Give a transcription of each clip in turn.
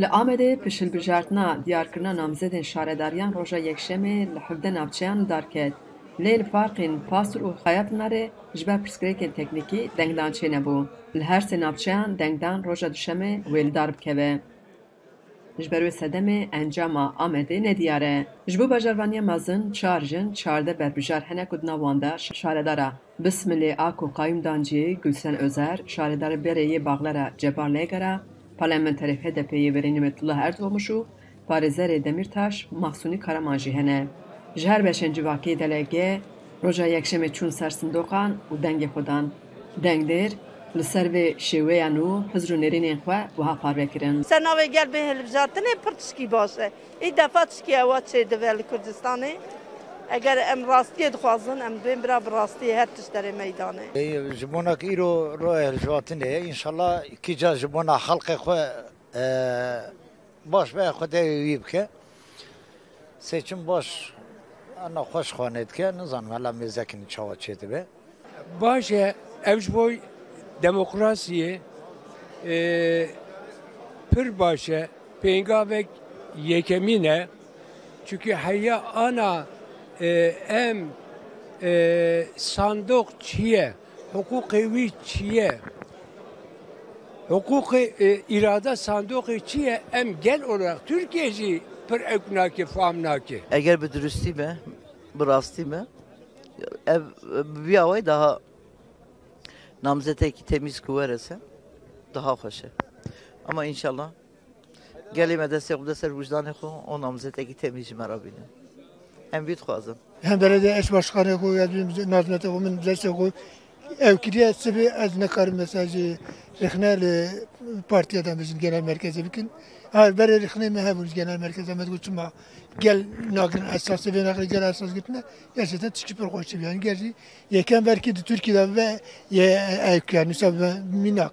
Li Amedê pişilbijartina diyarkirina namzedên şaredariyan roja yekşemê li hevde navçeyan darket. Lê li farqên Pasûr û Xayapınarê ji ber pirsgirêkên teknîkî dengdan çênebû. Li her sê navçeyan dengdan roja duşemê wê li dar bikeve. Ji ber wê sedemê encama Amedê nediyar e. Ji bo bajarvaniya mezin çar jin çardeh berbijar hene ku di nav wan de şaredara Bismilê Ako Qayûmdancî Gülsen Özer, şaredarê Bereyê Baxlara Cebar Lêgera, parlamenterê HDP'yê Berê Nimetullah Erdoğmuş û parêzerê Demirtaş Maxsûnî Karaman jî hene. Ji her beşên civakê delege roja yekşemê çûn ser sindoqan û dengê xwe dan. Dengdêr li ser vê şêweyan û hizr û nêrînên xwe wiha parvekirin. Se navê gel bê hilbijartinê pir tişkî baş e. Ê defa tişkî ewa çê dibe li Kurdistanê. Eger em rastiyê dixwazin em bên bira bi rastiyê her tişterê meydanê. ji bonak îro roya hilbijartinê înşallah kîca ji bona xelqê xwe baş be xwedê wî bike seçim baş ana xweş xwanê dike nizanim hela mêzekîn çawa çê dibe baş e ev ji bo demokrasiyê e, pir baş e pêngavek yekemîn e çünkü heya ana sandok çiye hukukê wî çiye hukukê e, irada sandokê çiye em gel olarak Türkiye jî pir ew nake fam nake eğer bir dürüstlüğü mi, bir rastlığı mı, ev, bir havay daha namzeteki temiz kuvverese daha hoş. Ama inşallah gelime destek bu deser vicdanı ko o namzeteki temiz merabine. Hem bir xwazım. hem belediye eş başkanı koy, ya nazmete koy, min derse koy. Ev kiriye sebi az ne karım mesajı rıhnel partiyeden bizim genel merkeze bikin. Ha bere rıhnel mi hevuz genel merkeze med guçma gel nagrin esası ve nagrin gel esas gitme. Gerçekten çıkıp bir koştu yani gerçi yeken belki de Türkiye'den ve ye ev yani sabah minak.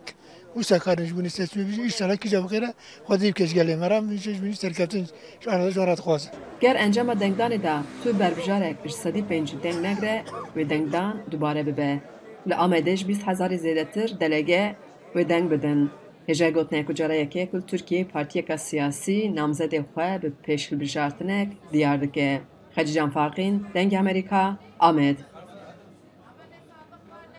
Bu sakarın bunu sesmi bir inşallah ki cevap kere hadi keş gelem meram hiç bunu serketin şu anda şu rahat koz. Ger encama dengdanê da tu berbijarek ji sedî pêncî deng negre wê dengdan dubare bibe. Li Amedê ji bîst hezarê zêdetir delege wê deng bidin. Hêja gotinê ku cara yekê ku Tirkiye partiyeka siyasî namzedê xwe bi pêşhilbijartinek diyar dike. Xecî Can Farqîn, Dengê Amerîka, Amed.